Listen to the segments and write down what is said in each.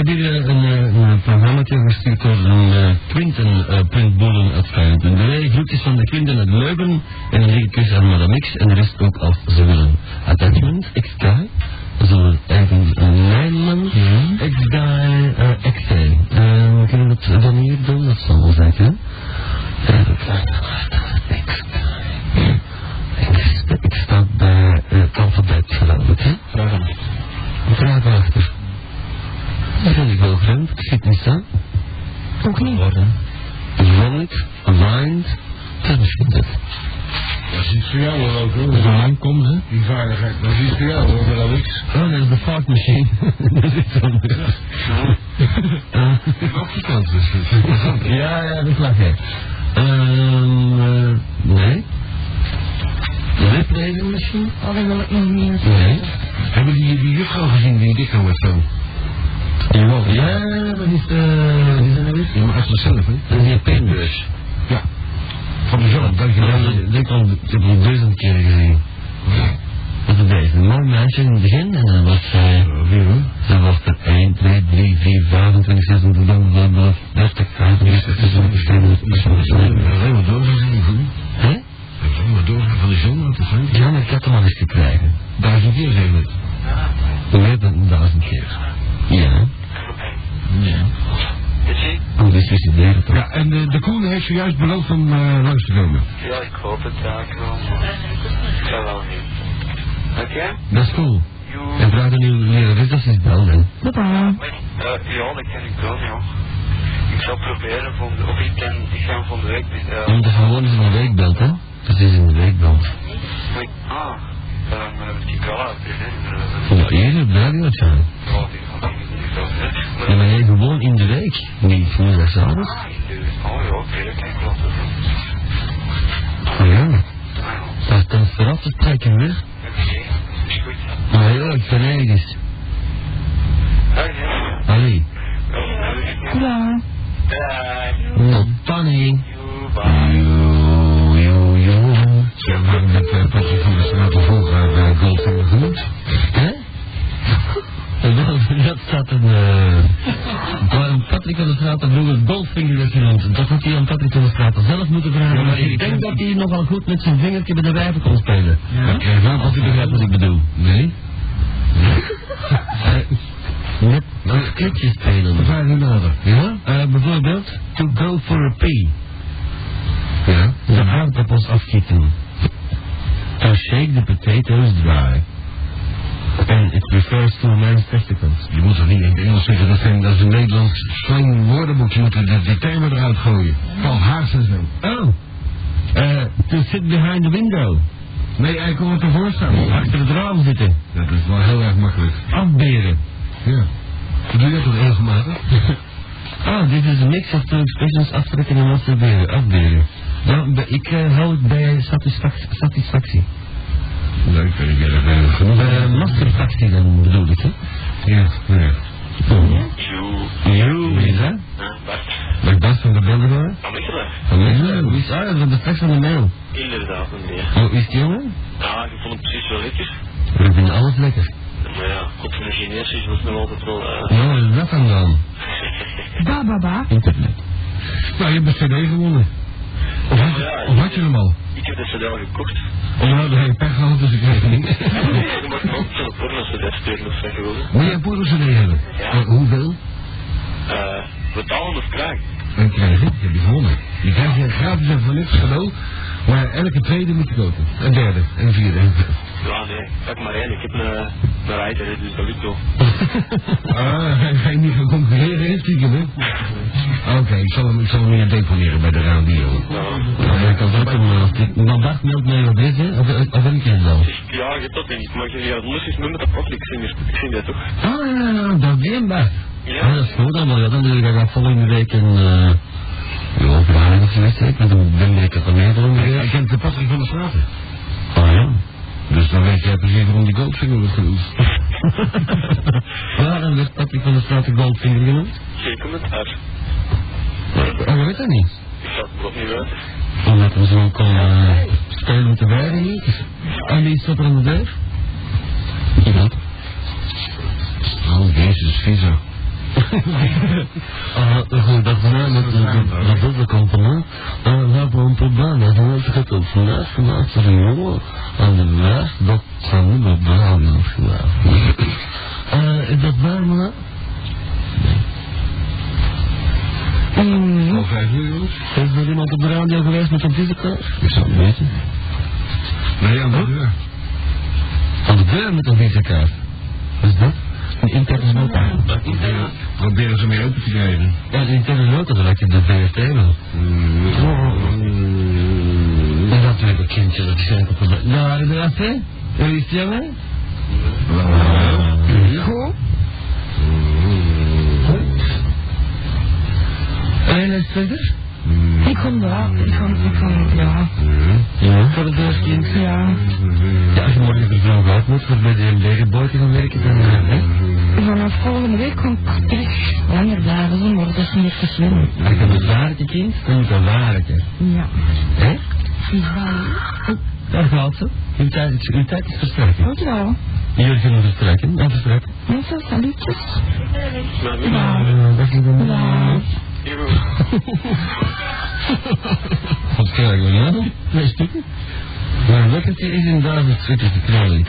Heb hier eh, een, eh, een programma gestuurd door een uh, Quinten uh, Puntboelen uit Feyenoord.be. Groetjes van de Quinten uit Leuven. En een dikke kus aan Madame X. En de rest ook als ze willen. Attachment, XK. Zo, eigenlijk een Nijman. XK, uh, XC. Uh, kunnen we dat dan hier doen? Dat zal wel zijn, hè? Ik sta bij het alfabet, geloof ik, hè? Vraag hem. Vraag achter. Dat vind ik wel vreemd. Ik zit niet staan. Ook niet. Worden. Wronged, aligned. Dat is misschien dat. Dat is iets voor jou hoor ook hoor. een man komt, hè? Die vaardigheid, dat is iets voor jou hoor, dat niks. Oh, dat is de fartmachine. dat is iets anders. Op die kant is het. ja, ja, dat lag hij. Ehm, eh, nee. Wipleven misschien? Oh, dat wil ik nog niet eens Nee. Hebben die die juffrouw gezien die dik aan met zo? Jawel. Ja, dat is de... Wat is dat nou weer? Ja, maar uit zichzelf hè? Dat is die paintbrush. Ja. Van mezelf, dat- ik al, ik heb al duizend keer gezien. Dat is. Een mooi meisje in het begin en dan was zij... Wie hoor? Ze was er 1, 2, 3, 4, 25, 26, 27, 30, 35, 36, 37, Alleen maar doorgaan van Hè? Alleen maar doorgaan van die zon uit de zon. Ja, maar ik had hem al eens gekregen. Duizend keer zeg het. Meer dan duizend keer. Ja. Ja. Hoe is die studeren toch? Ja, en de, de Koen heeft zojuist beloofd om uh, langs te komen. Ja, ik hoop het, wel heen. Oké? Dat is cool. You... En vraag dan uw lerares dat ze is belden. Papa. Uh, ja, dat kan ik doen, ja. Ik zal proberen van de, of ik kan, ik ga van de week, uh, Omdat ze gewoon eens in de week belt, hè? Dat is in de week belt. maar ik- ah, uh, maar heb ik die kala hè. Ja, eerder bel je zijn. Had ik niet zo, hè. Ja, Maar jij gewoon in de week. Niet woensdagavond. ah, de, oh ja, dat. Oh. Ah, Dat is vooraf te trekken goed. Maar ben ergens. Oké. Allee. Bye. Tot dan, hè. You, bye. Yo, yo, yo. Ze hebben met uh, Patrick van de de Volga bij Goldfinger genoemd. Hè? Dat, staat een... eh waar Patrick van de Straat vroeger Goldfinger werd genoemd. Dat had hij aan Patrick van de Straat zelf moeten vragen. Ja, maar ik denk dat hij nogal goed met zijn vingertje bij de wijven kon spelen. Ja, krijg nou Als u begrijpt wat ik bedoel. Nee. Met een klikje spelen. Vraag nader. Ja? Eh, bijvoorbeeld, to go for a pee. Ja. De aardappels afgieten. To shake the potatoes dry. And it refers to a man's testicles. Je moet toch niet in het Engels zeggen, dat, zijn, dat is een Nederlands slang woordenboek. Je moet de, die termen eruit gooien. Paul Haas en zo. Oh. Uh, to sit behind the window. Nee, hij kon het ervoor staan. Achter het raam zitten. Dat is wel heel erg makkelijk. Afberen. Ja. Doe je dat toch regelmatig? Ah, dit is een mix of two expressions aftrekken en masturberen. Afberen. Ja, bij- ik uh, hou het bij satisfac- satisfactie. Leuk, vind ik erg genoeg. Uh, masturbatie dan bedoel ik, hè? Ja, ja. You. Jo, wie is dat? Bart. Bas van de Beldenaar? Van Mechelen. Van Mechelen? Hoe is ah, van de straks van de mail. Inderdaad, meneer. Hoe is het, jongen? Ja, ik vond het precies wel lekker. We vinden alles lekker. Maar ja, god van de Chinees was nog altijd wel... eh Ja, wat is dat dan dan? Ba, ba, ba. Internet. Nou, je hebt een cd gewonnen. Of had, je, of had je hem al? Heb de cd al gekocht. Of nou, dan heb je pech gehad, dus ik weet het niet. Je me ook zo'n porno cd sturen of zeggen willen. Moet jij een porno cd hebben? Ja. Eh, hoeveel? Eh, betalen of krijgen? En krijg je, je hebt die gewonnen. Die krijg je gratis en niks cadeau. Maar elke tweede moet je kopen. Een derde, en vierde. Ja, nee, pak maar één. Ik heb een, een rijder, dus dat lukt wel. Ah, hij ga je niet gaan concurreren in stiekem, hè? Oké, ik zal hem, ik zal hem weer deponeren bij de radio. Ja. Ja, ik kan ook een... dit- Maar Bart meldt mij op deze, hè? of, of heb ik het al? Ja, je dat niet. Maar je gaat los eens met de Patrick zingen. Ik zie dat toch? Ah, ja, ja, dat die Bart. Ja. Ja, dat is goed allemaal. Ja, dan doe ik dat volgende week een... Uh, ja, vragen of zoiets, hè. Ik ben er- ben ik het volgende Hij week. kent de Patrick van der Straten. Ah, ja. Dus dan weet jij precies waarom die Goldfinger wordt genoemd. Waarom werd Patrick van der Straat de Goldfinger genoemd? Geen commentaar. Oh, je weet dat niet. Ik zou het nog niet weten. Omdat we zo kon uh, spelen met de wijden niet. En die staat er aan de deur. Iemand. Oh, jezus, visa. Dat is de compagnie. En we hebben een probleem. Dat net het op vandaag gemaakt voor een jongen. En de rest, dat zijn meer belangrijk vandaag. Eh, is dat waar, man? Mm, Al vijf uur, jongens. Is er iemand op de radio geweest met een visitekaart? Ik zou het weten. Nee, aan de deur. Aan de deur met een visitekaart. Wat is dat? Een interne nota. Proberen- Proberen ze mee open te krijgen. Ja, de interne nota, dat lijkt je de VRT wel. Mm. En dat een kindje, dat is enkel probleem. Nou, de rest, hè? Wil je stemmen? Goed. En het verder? Ik kom daar. Ik kan, ik kan, ja. Ja. Voor het eerst kind? Ja. Ja, als je morgen er vroeg uit moet voor bij de legerboy te gaan werken, dan... eh, hè? Vanaf volgende week kom ik terug. Langer blijven ze, maar dat is niet te slim. Als je moet werken, kind, dan moet je werken. Ja. Hè? Ja. Daar gaat ze. Uw tijd, is- uw tijd is verstrekken. Dankjewel. Jullie kunnen verstrekken. Ja, verstrekken. Mensen, salutjes. Ja. Ja, dat is niet een... Ja. Wat krijgen we nou? Twee stukken. Maar lekkertje is inderdaad het stukje te knallen.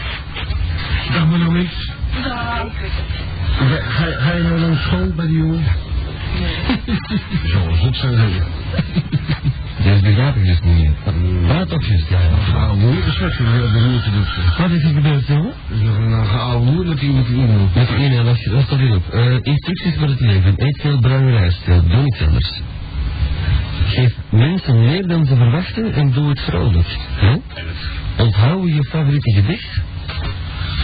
Dag maar nou Ga, ga, je nou naar school bij die jongen? Zo, zot zijn ze. Dat begrijp ik dus niet meer. Waar toch juist, ja, ja. Nou, moeilijk gesprek voor de moeite doet ze. Wat is er gebeurd, jongen? Zeggen, nou, geouwe moe dat hij met die e-mail. Met de ene, dat dat staat hierop. Eh instructies voor het leven. Eet veel bruine rijst. Doe niks anders. Geef mensen meer dan ze verwachten en doe het vrolijk. Hè? Onthoud je favoriete gedicht.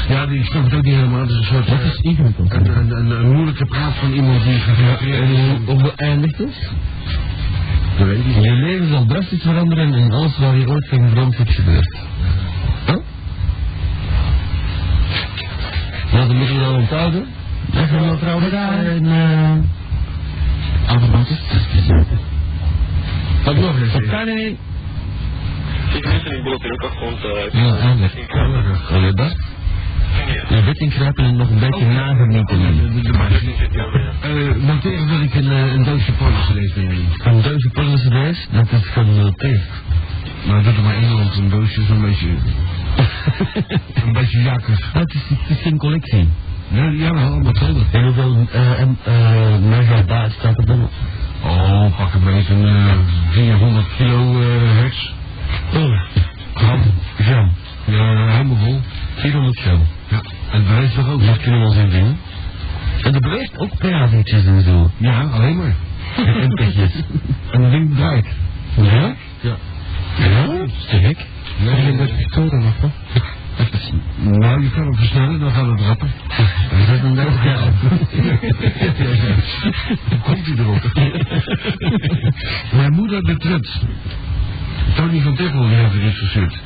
Ja, die snap het ook niet helemaal. Het is een soort... Dat is ingewikkeld. Een, een, een, een moeilijke praat van iemand die gefrustreerd En is. hoe hoe beëindigt het? Dat weet ik niet. Je leven zal drastisch veranderen en alles waar je ooit van gedroomd hebt gebeurd. Huh? Nou, dan moeten we dat onthouden. Dat gaan we mevrouw En, eh... Afgebakken. Wat nog eens? Dat kan niet. Ik wist er niet dat er ook afkomt. eh, Ja, eindelijk. Allee, Bart. Je bed inkruipen en nog een beetje nagenieten. Eh, noteer dat ik een, eh, een doosje porno's mee neem. Een duizend pullen cd's, dat is genoteerd. Maar doe er maar één want een doosje is een beetje... een beetje jakkers. Ah, Het is, het is geen collectie. Ja, ja, maar allemaal hetzelfde. En hoeveel uh, uh, megabyte staat er dan? Oh, pak een beetje een eh, 400 kilo eh, hertz. Oh, gram. Gram. Ja, helemaal vol. 400 gram. Ja, en de rest toch ook? Dat kunnen we ons invinden. En er beweegt ook praatjes en zo. Ja, alleen maar. En petjes. En dat ding draait. Ja? Ja. Ja? Nee, Heb je nee, dat pistolen nog, hè? Nou, je kan hem versnellen, dan gaat het rappen. Is dat een dag? Ja. Komt hij erop? Mijn moeder de trut. Tony van Tippel die heeft er iets gestuurd.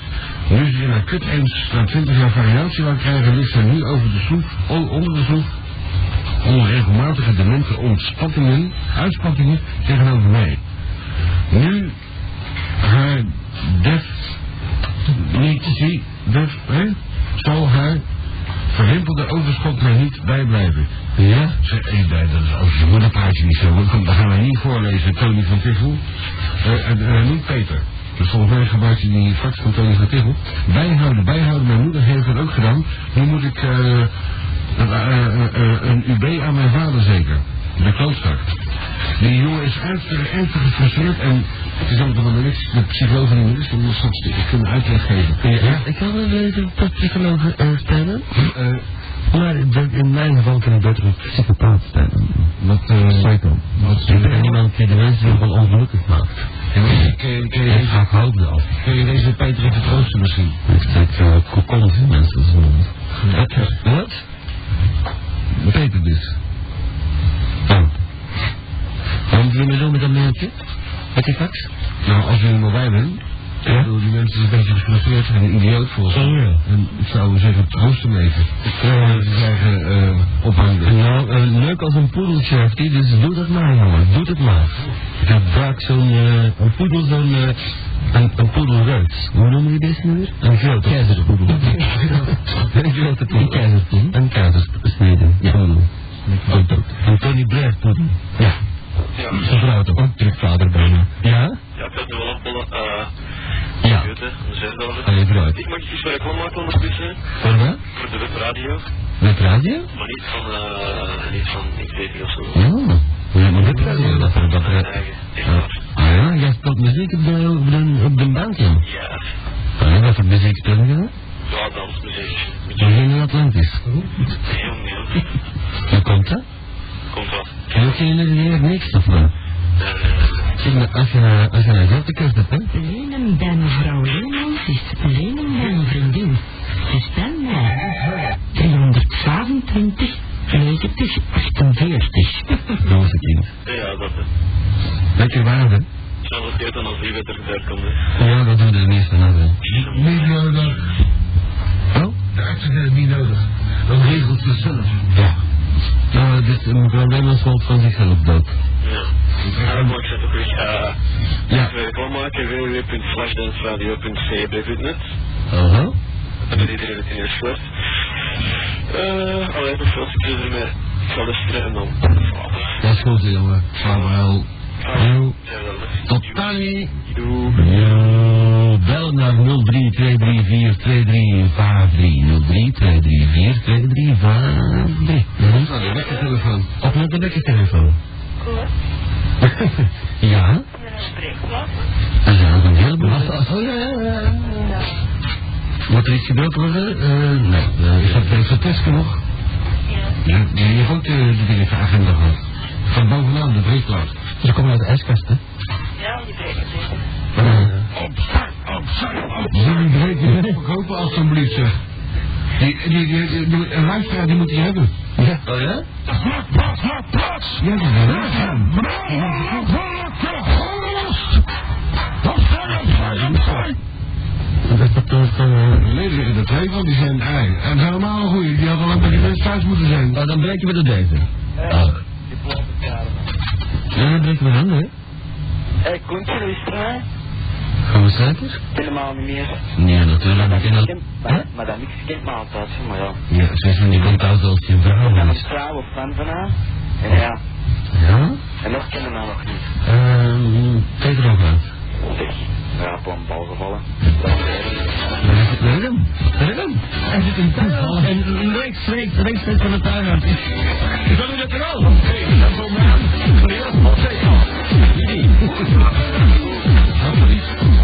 Nu ze in haar kut eens na 20 jaar variatie wou krijgen, ligt ze nu over de sloef, onder de sloef, onregelmatige demente ontspattingen, uitspattingen tegenover mij. Nu haar def niet zie, def, hè, zal haar verwimpelde overschot mij niet bijblijven. Ja? Nee, dat is over je moederpraatje niet zo. Dan gaan we niet voorlezen, Tony van Tiffel. Eh, en eh, niet Peter. Dus volgens mij gebruikt hij die fax van. Bijhouden, bijhouden. Mijn moeder heeft dat ook gedaan. Nu moet ik eh, eh, eh, eh, een UB aan mijn vader zeker. De klootzak. Die jongen is ernstig, ernstig gefrustreerd en het is wel niks. De psycholoog van moet straks ik kan een uitleg geven. Ja, ik kan wel weten dat psychologen uh, spelen. Eh, Maar in mijn geval kan ik beter een psychopaat spelen. wat, eh, Psycho. wat, Ik ben iemand die de mensen gewoon ongelukkig maakt. Je, ken, ken je Ik deze, ga houden af. ken je deze Peter even troosten misschien? Ik steek uh, kokons in mensen mond. Wat? Peter dus. Oh. Waarom doe je me zo met dat mailtje? Met die fax? Nou, als je er nog bij bent, Ja? ik bedoel, die mensen zijn een beetje gefrustreerd en idioot volgens mij. Oh ja. En ik zou zeggen, troost hem even. Ja. Ze zeggen, eh, ophangen. Nou, uh, leuk als een poedeltje heeft die, dus doe dat maar jongen, doe het maar. Ik heb vaak zo'n, uh, een poedel, zo'n, uh, een, een poedelruit. Hoe noem je deze nu weer? Een grote keizerpoedel. een grote poedel. Een keizerpoedel. Een keizersnede. Ja. Poedel. Een Tony ja. Zijn vrouw toch ook drukvader bijna. Ja? Ja, ik had nu wel afballen. eh Ja. Computer, een zesdaler. Ga je vooruit. Ik mag iets ik wel maken ondertussen. Voor wat? Voor de webradio. Met radio? Maar niet van, eh, niet van XTV of zo. Oh. Ja, maar met radio. Dat er dat er... Ah ja, jij speelt muziek op de, op de, op de band, ja. Ja. Ah ja, wat voor muziek speel je dan? Ja, dansmuziek. Maar geen Atlantis. Nee, jong. Hoe komt dat? Komt wel. En ook geen niks of wat? Nee, nee, nee. Als je, als je een grote kust hebt, hè? Lenen bij mevrouw Leemans is lenen bij een vriendin. Dus dan mij. 325, 90, 48. Roze kind. Ja, dat is. Lekker waarde. Zal het eten als die wetter daar komt, hè. Ja, dat doen de meeste nou wel. Niet nodig. Oh? De arts heeft het niet nodig. Dat regelt zichzelf. Ja. Nou, dit een probleem is valt van zichzelf dood. Ja. Ja, Ja. even reclame maken, www.flashdanceradio.cb.net. Aha. En dan iedereen het in eerst gehoord. Eh, alleen nog veel succes ermee. Ik zal de streven dan. Dat is goed, jongen. Vaarwel. Jo. Tot dan. Doei. Jo, bel naar 03 234 2353. 03 234 2353. Nou, de wekkertelefoon. Of met de wekkertelefoon. ja? En ja, een heleboel. Oh ja, ja, ja. Moet er iets gebroken worden? Eh, nee. Uh, is dat is dat testen nog? Ja. Je hebt ook de, de dingen van agenda gehad. Van bovenaan, de breekplaat. Ze komen uit de ijskast, hè? Ja, die breken zeker. Jullie breken niet verkopen alstublieft zeg. Die, die, die, die, die- een luisteraar die moet die hebben. Ja. Oh ja? Ja, eh, Nee, er liggen er twee van, die zijn ei. En helemaal een goeie, die hadden lang bij mensen thuis moeten zijn. Oh, dan breken we de deze. Oh. Ja, dan breken we dan, hè? Hé, Koentje, hoe is zeker? Helemaal niet meer. Nee, natuurlijk. Dat al... Hè? Maar dat niks kent me altijd, maar ja. Ja, ze niet bent als als je vrouw Ik ben een vrouw of fan van haar. En ja, Ja? en nog kennen we haar nog niet. Ehm, kijk er uit. Zeg, ja, op een bal gevallen. Is hem. Er zit een tuin en rechts, rechts, rechts van de tuin uit. Is dat nu dat er al? Hey, dat is. Daar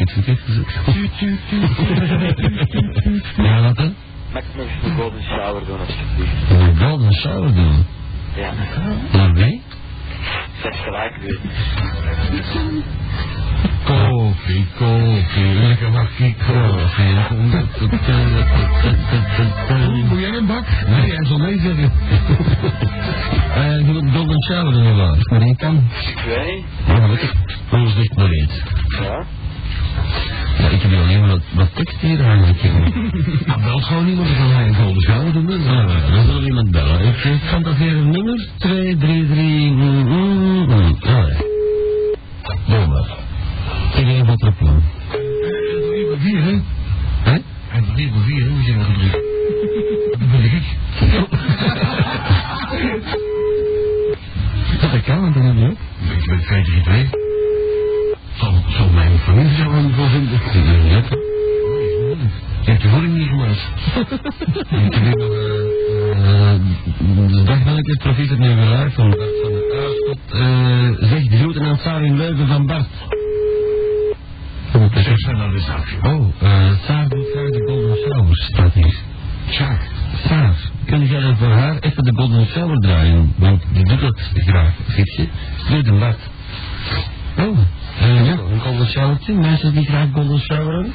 ja, wat dan? Mag ik nog eens een golden shower doen, alsjeblieft? Een golden shower doen. Ja. Wie? Zeg gelijk weer. Koffie, koffie, lekker bakje koffie. Moet jij een bak? Nee, hij zal nee zeggen. Eh, golden shower dan wel? Is maar één kan. Ik weet niet. Ja, ik. Hoe maar iets? Ja? Ja, ik heb hier alleen maar wat, wat tekst hier eigenlijk. Nou, belt gewoon iemand, dan golden shower doen. Ah, ja, dan zal iemand bellen. Ik eh, fantaseer een nummer 233. Mm, mm, mm. Ah, ja. Doe maar. Ik wat vier, hè? Hè? Hij heeft drie voor vier, hè? Je nog gedrukt. Dat ben ik. Dat kan, want dan heb je ook. Ik ben 2, 3, 2. Zal, zal mijn familie zo aan wel vinden? Ik ben net. Je hebt je voeding niet gemaakt. Ik heb hier nog eh, eh, de dag van ik het profiet nu geluid van Bart van de Aarschot. eh Zeg de groeten aan Saar in Leuven van Bart. Dat is dan de zaakje. Oh, eh Saar doet graag de Golden Shower, staat hier. Tjaak. Saar, kun jij dan voor haar even de Golden Shower draaien? Want die doet dat graag, Gietje. Stuur de Bart. Oh, eh, ja, een Golden. Mensen die graag Golden Showeren.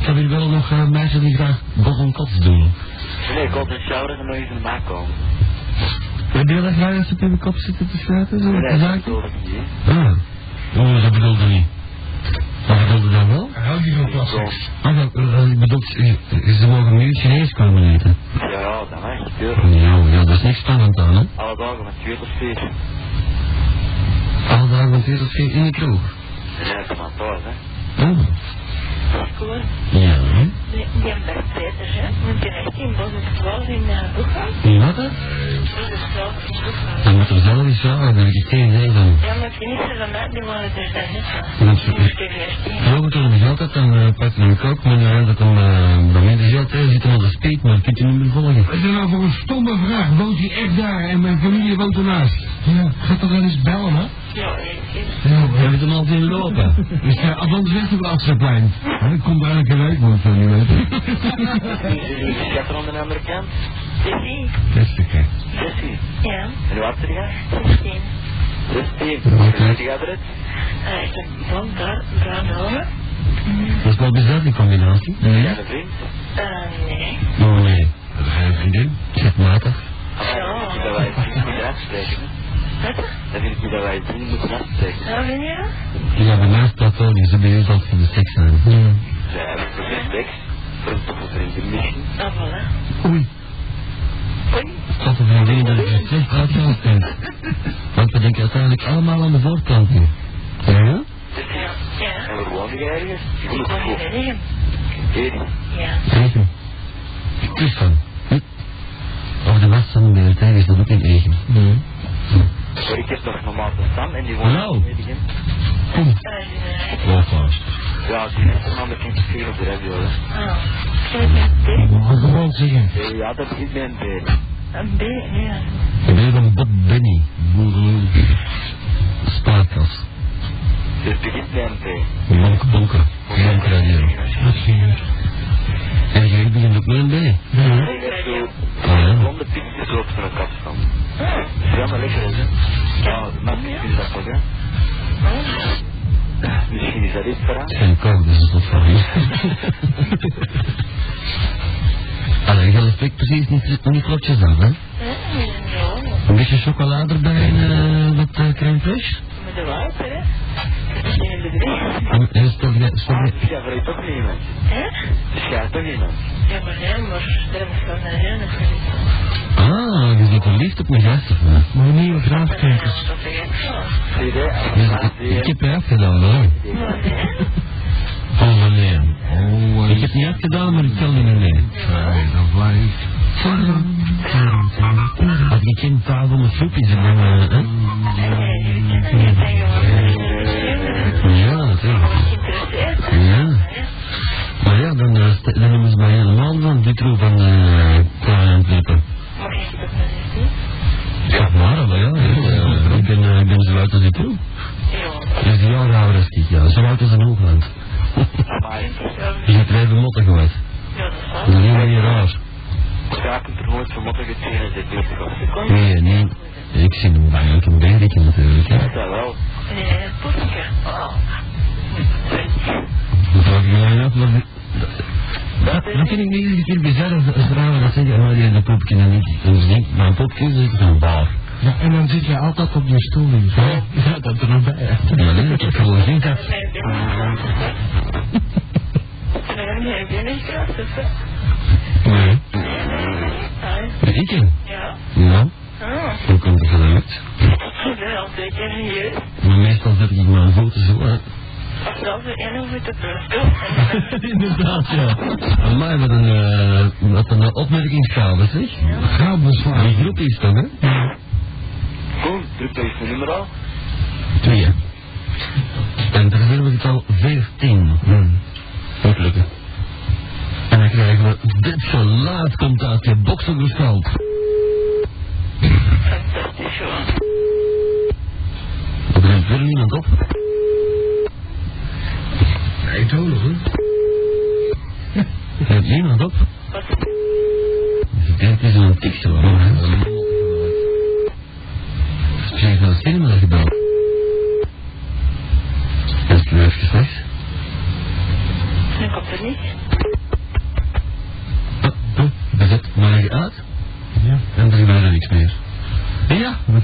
Ik heb hier wel nog eh, mensen die graag Golden Cots doen. Nee, ik hoop dat shower er nog eens in de maak komen. Heb je dat graag als ze op je kop zitten te sluiten? Zo, Nee, dat bedoel ik niet. Ah, oh, dat bedoelde niet. Wat bedoelde dat wel? Hou je van Zo. plastic? Ah, dat uh, bedoelt, uh, ze mogen nu Chinees komen eten. Ja, ja, dat mag, tuurlijk. Ja, ja, dat is niks spannend aan, hè? Alle dagen van 2 tot 4. Alle dagen van 2 tot 4 in de kroeg. Nee, dat is maar thuis, hè. Oh, ja, die hè? Want je echt in Bos 12 in Boeghout. Wat, hè? Bos 12 in. Dan moet er zelf eens vragen, dan heb ik geen idee van. Ja, maar die niet van mij, die waren er daar net Dat van. is- geld had, dan pakte ik een kook, maar nu dat bij mij de geld heeft, zit hem op de speed, maar kunt u niet meer volgen. Is nou voor een stomme vraag? Woont hij echt daar en mijn familie woont ernaast? Ja, ga toch wel eens bellen, hè? Ja. Ja, We hebben hem al zien lopen. Dus ja, althans weg op het Amsterdamplein. Ik kom daar elke week, moet ik niet weten. Jullie schatten aan de andere kant? Jessie? Beste 16. Ja, En hoe oud ben je? 16. 16. Hoe ziet je eruit? Uh, ik heb blond haar, bruin ogen. Dat is wel bizar, die combinatie. Ben jij een vriend? Uh, nee. Oh nee, Heb jij een vriendin? matig. Ah, ik dat wij moeten Dan vind ik dat wij vrienden moeten afspreken. Nou, ben je dat? Ja, bij mij is dat wel, die ze bij u zal voor de seks zijn. Zij hebben voor de seks. Voor een toffe vriendin misschien. Ah, voilà. Oei. Oei. Tot de vriendin dat ik het slecht uitgehaald heb. Want we denken uiteindelijk allemaal aan de voorkant nu. Ja? Ja. Ja. En we wonen je ergens? Ik woon in. Renegem. Hier. Ja. Egen. Kus van. Hm? Of de was van de BRT is dat ook in Egen. Maar ik heb nog normaal te staan en die wonen Nou. in Wel vast. Ja, die is er namelijk in veel op de radio. hè. oh. Je het B? Wat gewoon zeggen. Eh, Ja, dat met een B. Een B? Ja. Ik ben van Bob Benny. Spaarkas. Dus het begint met een B. Bonk, bonken. Bonk radio. En jij begint ook met een B. Ik heb zo Ah, ja. blonde piekjes op zo'n kast van. Ja, maar lekker is hè. Ja, mensen vinden dat toch hè. Misschien is dat iets voor haar. Geen kook, dus dat is wat voor je. Allee, je spreekt precies niet, niet klotjes af, hè? Een beetje chocolade erbij en uh, wat uh, crème fraîche. Met de water, hè? Dat is in de drie. En en stop je, stop Ah, je. dus jij vraagt toch niet iemand. Hè? Dus jij toch. Ja, maar nee, maar ik wel naar hen. Ah, je bent verliefd op mijn gast, of wat? Maar nieuwe Dat Ja, dat? ik, ik heb je afgedaan, hoor. Maar. Oh, nee. Oh, Ik heb niet afgedaan, maar ik tel niet mee. Als ik geen tafel met soepjes heb, dan... eh? Ja, natuurlijk. Ja. Maar ja, dan, st- dan hebben ze mij helemaal van Dutro van uh, Antwerpen. Ik? Zeg maar, maar ja, ja, ik ben, uh, ik ben zo oud als ik toe. Ja. Dus die jaar ouder als ik, ja. Zo oud als een hoogland. Maar Je hebt even mottig geweest. Ja, dat is Dat niet raar. Ja, ik heb er nooit vermotten gezien als dit bezig was. Nee, nee. Ik zie hem bij elke bergje natuurlijk. Ja, wel. Nee. Oh. Dan dan. Dat, dat vind ik niet iedere keer bizar als, als vrouwen dat zeggen, oh, die heeft een poepje en niet. En ze denkt, een poepje is van waar. Ja, en dan zit je altijd op je stoel. Ja, ja, dat er nog bij. Ja, nee, ik heb gewoon geen kat. Nee, nee, binnenkracht, dus hè. Nee. Ah, Ik in. Ja. Ja, Oh, hoe komt het gelukt? ik ben al zeker hier. Maar meestal zet ik mijn voeten zo aan. Als dat de ene voor de brust Inderdaad, ja. Maar wat een, eh, wat een opmerkingsgave, zeg. Ga bezwaar. Die groep is dan, hè? Koen, druk deze nummer al. Twee. En daar hebben we het al 14. Hm. Moet lukken. En dan krijgen we dit geluid komt uit je boksengestalk. Fantastisch hoor. Er is weer niemand op. Nee, tonig hoor. Er is niemand op. Wat? Het is een tikje hoor. Zeg naar de cinema gebeld. Dat is even gezegd. Dan komt er niet.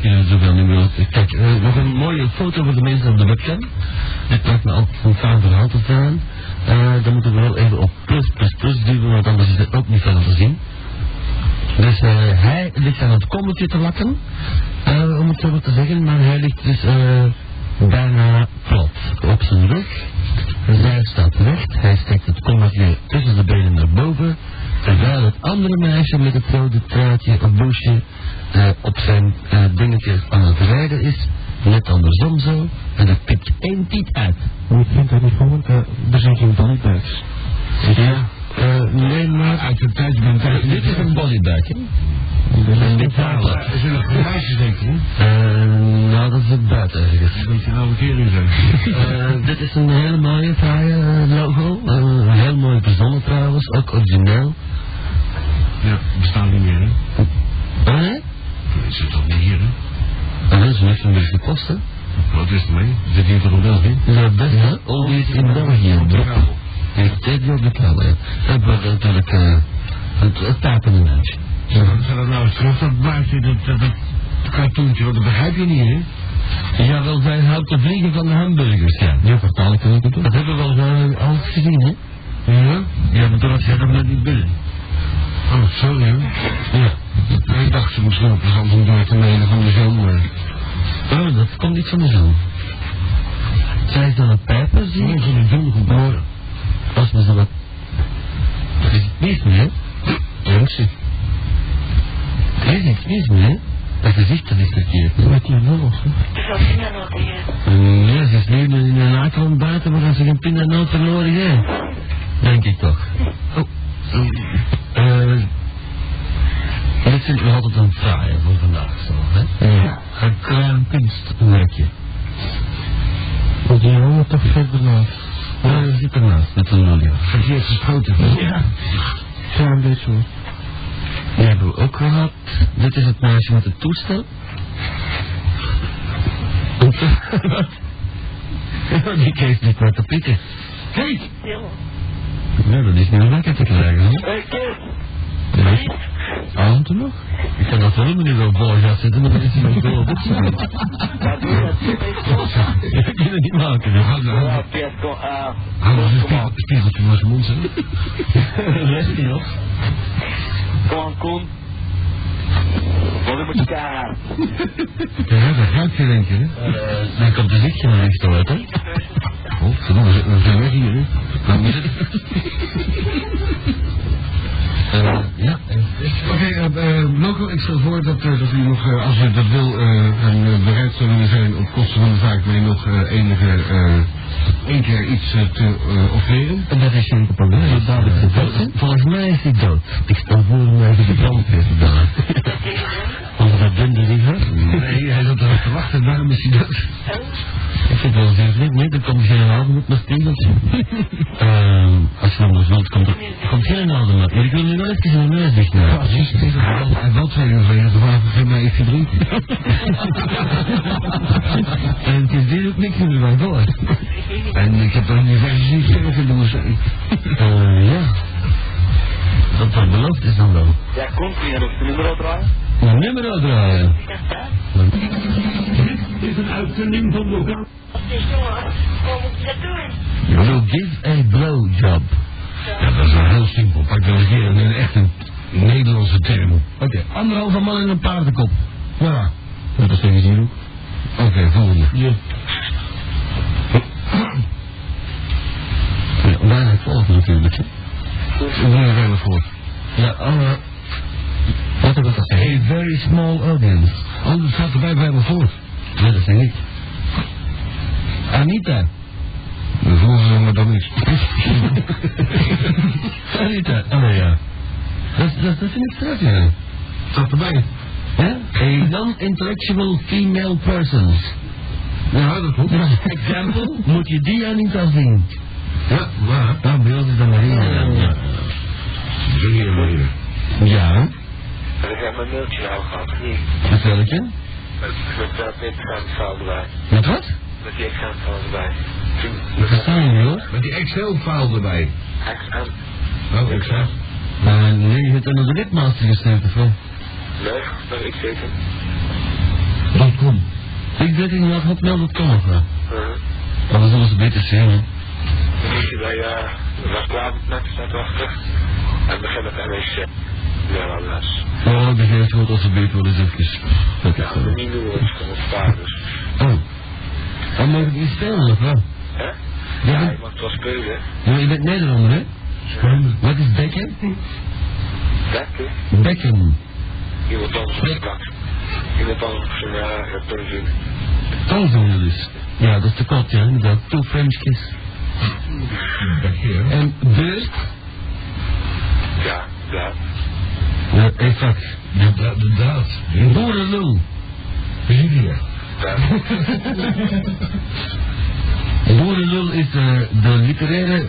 We kunnen zoveel meer. Kijk, eh, nog een mooie foto voor de mensen op de webcam. Dit lijkt me altijd een fijn verhaal te zijn. Eh, dan moeten we wel even op plus plus plus duwen, want anders is het ook niet veel te zien. Dus eh, hij ligt aan het kommetje te lakken, om het zo maar te zeggen, maar hij ligt dus bijna plat op zijn rug. Zij staat recht, hij steekt het kommetje tussen de benen naar boven, terwijl het andere meisje met het rode truitje bloesje eh, op zijn eh, dingetje aan het rijden is, net andersom zo, en er pikt één tiet uit. Maar ik vind dat niet gewoon, uh, er zijn geen bodybags. Ja, eh, nee, maar Uit de tijd ben ik dit is een bodybag, hè? Dat En dit verhaal. Er zijn nog glaasjes, denk ik. hè? Eh, nou, dat is het buiten ergens. Een beetje een oude kerel zijn. Eh, dit is een hele mooie, fraaie eh, logo. Eh, heel mooi verzonnen trouwens, ook origineel. Ja, bestaat niet meer, hè? Oh Dat zit toch niet hier, hè? Ah, dat is niks een beetje gekost, hè? Wat is er mee? Zit hier toch een België? Ja, best, hè? Oldies in België. Drop. Ik deed die op de kabel, ja. Dat wordt natuurlijk eh, het, het tapende mens. Zou zou dat nou eens terug, dat baardje, dat, dat, dat cartoontje, want dat begrijp je niet, hè? Jawel, zij houdt de vliegen van de hamburgers, ja. Ja, vertaal ik het ook. Dat hebben we al uh, al gezien, hè? Ja? Ja, maar toen was jij nog net niet binnen. Oh, sorry, hè? Ja. Ik dacht, ze moest lopen, van om door te menen van de zomer. Oh, dat komt niet van de zon. Zij is aan het pijpen, zie Nee, ik. van de zon Maar, geboren. als we zo wat... Er is niks mis mee, hè? Mensen. Er is niks mis mee, hè? Dat gezicht, dat is verkeerd. Hè? Als je nou nog tegen. Nee, ze is nu in een akron buiten, maar als ze geen pindanoot verloren heeft. Denk ik toch. Oh. Eh... dit vind ik nog altijd een fraaie voor vandaag, zo, hè? Ja. Een klein kunstwerkje. Want die jongen toch verder naast. Ja, dat zit ernaast, met een lolly. Verkeerd geschoten. Ja. Klein beetje, hoor. Die hebben we ook gehad. Dit is het meisje met het toestel. Die kreeg niet met de pieken. Kijk! Stil. Ja, dat is niet lekker te krijgen, Kees. Nee. Avond nog? Ik kan dat wel niet wel voor gaan zitten, maar dan is wel op het Ja, doe dat. Ik kan het niet maken. Ja, kom. eh, Hou Kom spiegeltje voor zijn mond, hè? Rest nog? Kom aan, Koen. Wat moet je keihard. Ja, dat ruikt je, hè? Eh, dan komt de zichtje niet uit, hè? Oh, verdomme, we zijn- we zijn weg hier, hè? Eh, ja, Oké, eh, eh, Loco, ik stel voor dat, eh, dat u nog, als u dat wil, en eh, bereid zou willen zijn op kosten van de zaak mee nog enige, één keer iets te offeren. En dat is geen probleem. Is dadelijk gedood. Volgens mij is hij dood. Ik stel voor om even de brandweer te bellen. Als dat dunne liever. Nee, hij zat erop te wachten, daarom is hij dood. Ik vind het wel zeer vreemd. Nee, er komt geen adem op mijn spiegeltje. Ehm, als je anders wilt, komt er komt geen adem uit. Maar ik wil nu wel even zijn neus dicht Ja, maken. precies, het is wel- Hij wil twee uur geleden, toen vraag ik hem maar even drinken. En het is dit ook niks meer van voor. En ik heb er nu versie niet in de museum. Eh, ja. Dat wat beloofd is dan wel. Ja, kun je nog de nummer al draaien? Een nummer uitdraaien. Dit is een uitzending van lokaal. Wat is jongen? Hoe moet je dat doen? You will give a blowjob. Ja, dat is wel heel simpel. Pak dan een keer een echt een Nederlandse term. Oké, anderhalve man in een paardenkop. Ja. Dat is even zien Oké, volgende. Ja. Ja, bijna het volgende natuurlijk. Ik ben er helemaal voor. Ja, alle... Wat heb ik al gezegd? A very small audience. Oh, dat staat erbij bij me voor. Ja, dat zeg ik. Anita. De volgende maar dan niet. Anita. Oh ja. Dat, dat, dat vind ik straks, ja. Staat erbij. Ja? A non-intellectual female person. Ja, dat klopt. Example, moet je die Anita zien. Ja, waar? Nou, ons is dat maar één. Ja. Zo hier maar ik heb mijn mailtje nou gehad, of niet? met welke? Met, met dat examenverhaal erbij. Met wat? Met die examenverhaal erbij. Ik versta je niet hoor. Met die Excel-file erbij. Examen. Oh, Excel. Maar nee, je hebt er nog de lidmaster gestuurd of wel? Nee, dat ik zeker. Dat kom. Ik weet niet wat hotmail.com of wel. Uh-huh. Maar dat zullen ze beter zien, hè. Dan moet je bij, uh, was klaar met staat wachten. En begin met NEC. Ja, alles. Oh, ik begrijp het goed als ze beter willen eens even. Dat Ja, niet doen, het is spaar, dus. Oh. Dan mag ik niet spelen of wel? Hè? Ja, Ja, maar- je mag het wel spelen. Ja, je bent Nederlander, hè? Wat is bekken? Lekker. Bekken. Iemand anders op de kant. Iemand anders op zijn, ja, ja, tongzoen. Tongzoenen dus. Ja, dat is te kort, ja, inderdaad. Two French kiss. En beurt? Ja, ja. Ja, exact. De, de, de daad. Boerenlul. Ja. Boerenlul is eh, de literaire,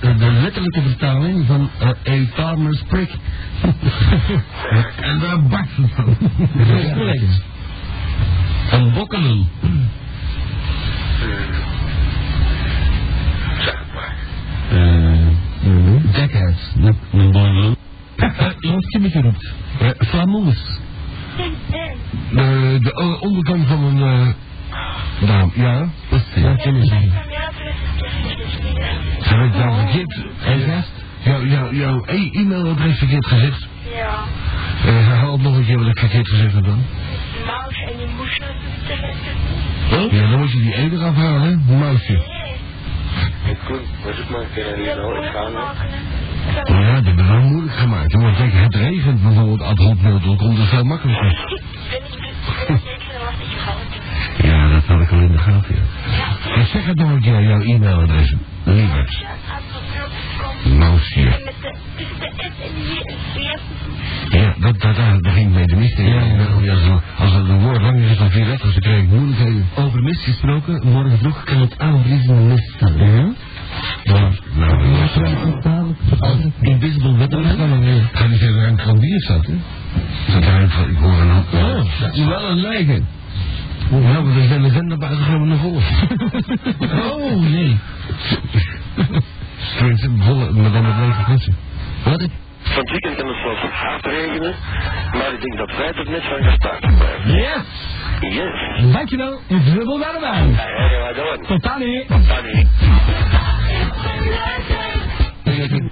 de, de letterlijke vertaling van eh, a farmer's prick. En daar bakt het van. Een bokkelul. Zeg het maar. Eh, dekhuis. Een boerenlul. Wat je geroept? Uh, Flamoes. De, de o- onderkant van een eh naam. Ja. Dat ken ik niet. Ze heeft jou verkeerd. En gast? Jouw jou, jou, e- e-mailadres verkeerd gezegd. Ja. Uh, herhaal nog een keer wat ik verkeerd gezegd heb dan. Maus en die moest natuurlijk Ja, dan moet je die E eraf halen, hè? Muisje. Ik was ik maar een keer in ik. Oh ja, dat heb ik wel moeilijk gemaakt. hoor. Want kijk, het regent bijvoorbeeld ad hoc mail.com, dat is veel makkelijker. Ja, dat had ik al in de gaten, ja. En zeg het nog een keer, jouw e-mailadres. J en Ja, dat, dat, daar begin ik mee de mist in. Ja, ja. Ja, als, er- als het een woord langer is dan vier letters, dan krijg ik moeilijkheden. Over mist gesproken, morgen vroeg kan het aanvriezende mist staan. Ja? Ja. Nou, dat is Als invisible weather. Ga niet verder aan het krandier staat, hè? Dat daar, ik hoor een. Oh, dat is wel een lijken. Ja, maar er zijn de zenderbuizen gewoon naar volle. Oh, nee. Tenminste, volle, maar dan met lege flessen. Wat ik... Van het weekend kan het zelfs hard regenen, maar ik denk dat vrijdag net van gestart blijven. Yes, Yes. dankjewel. Ja, ja, ja, dat Tot dan, hè. Kan niet. Ja,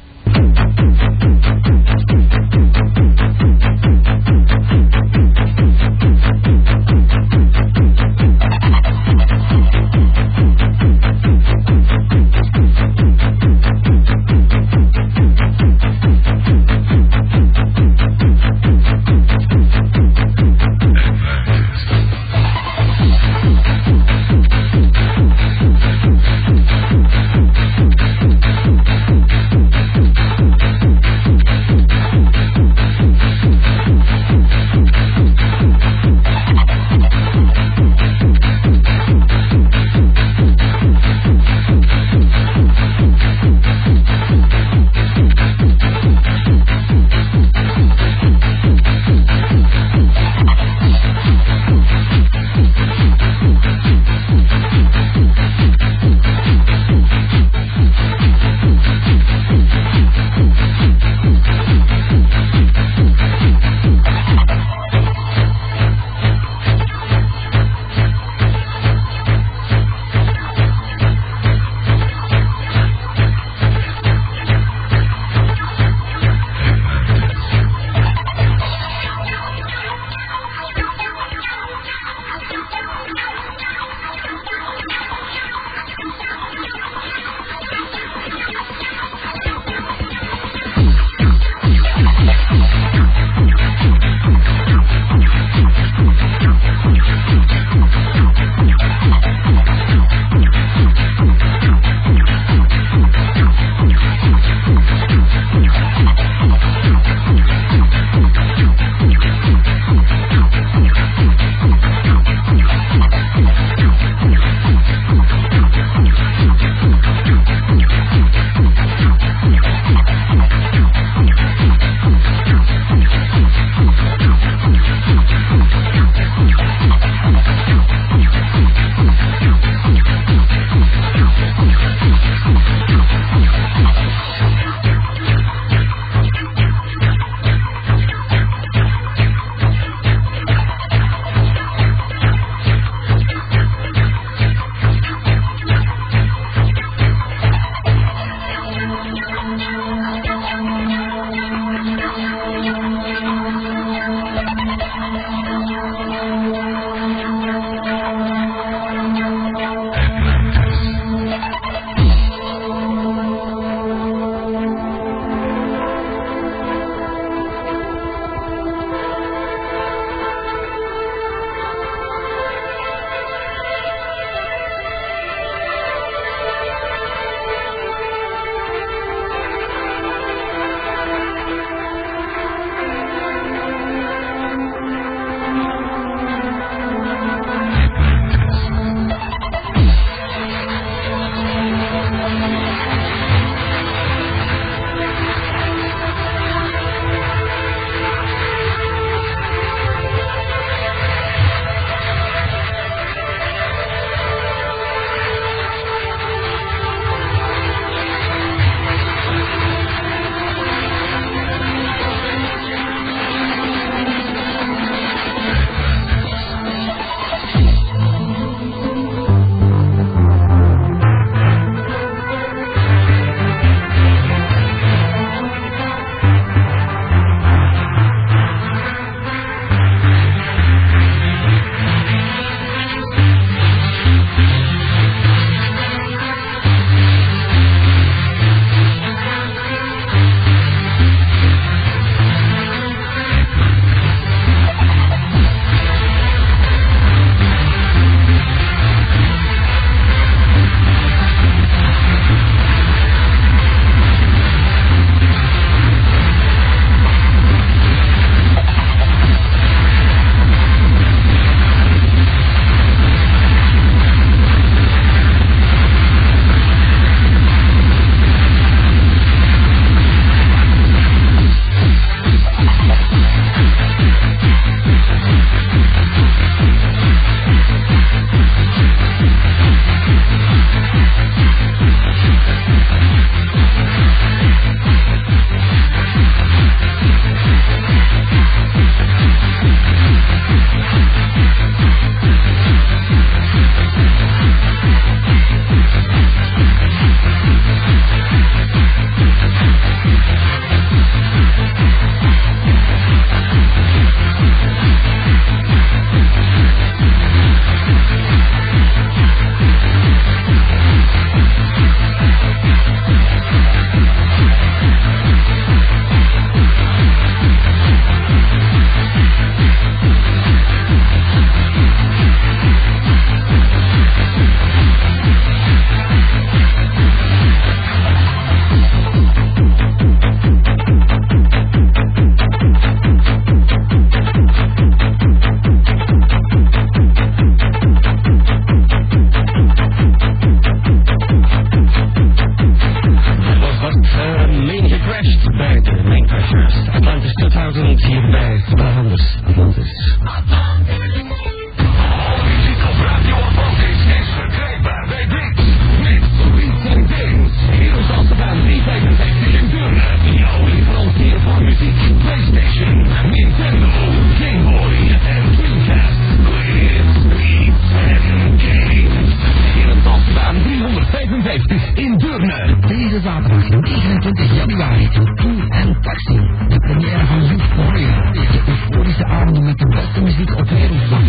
in Deurne. Deze zaterdag 29 januari toe en Taxi. De première van Youth Warrior. De euforische avond met de beste muziek op wereld.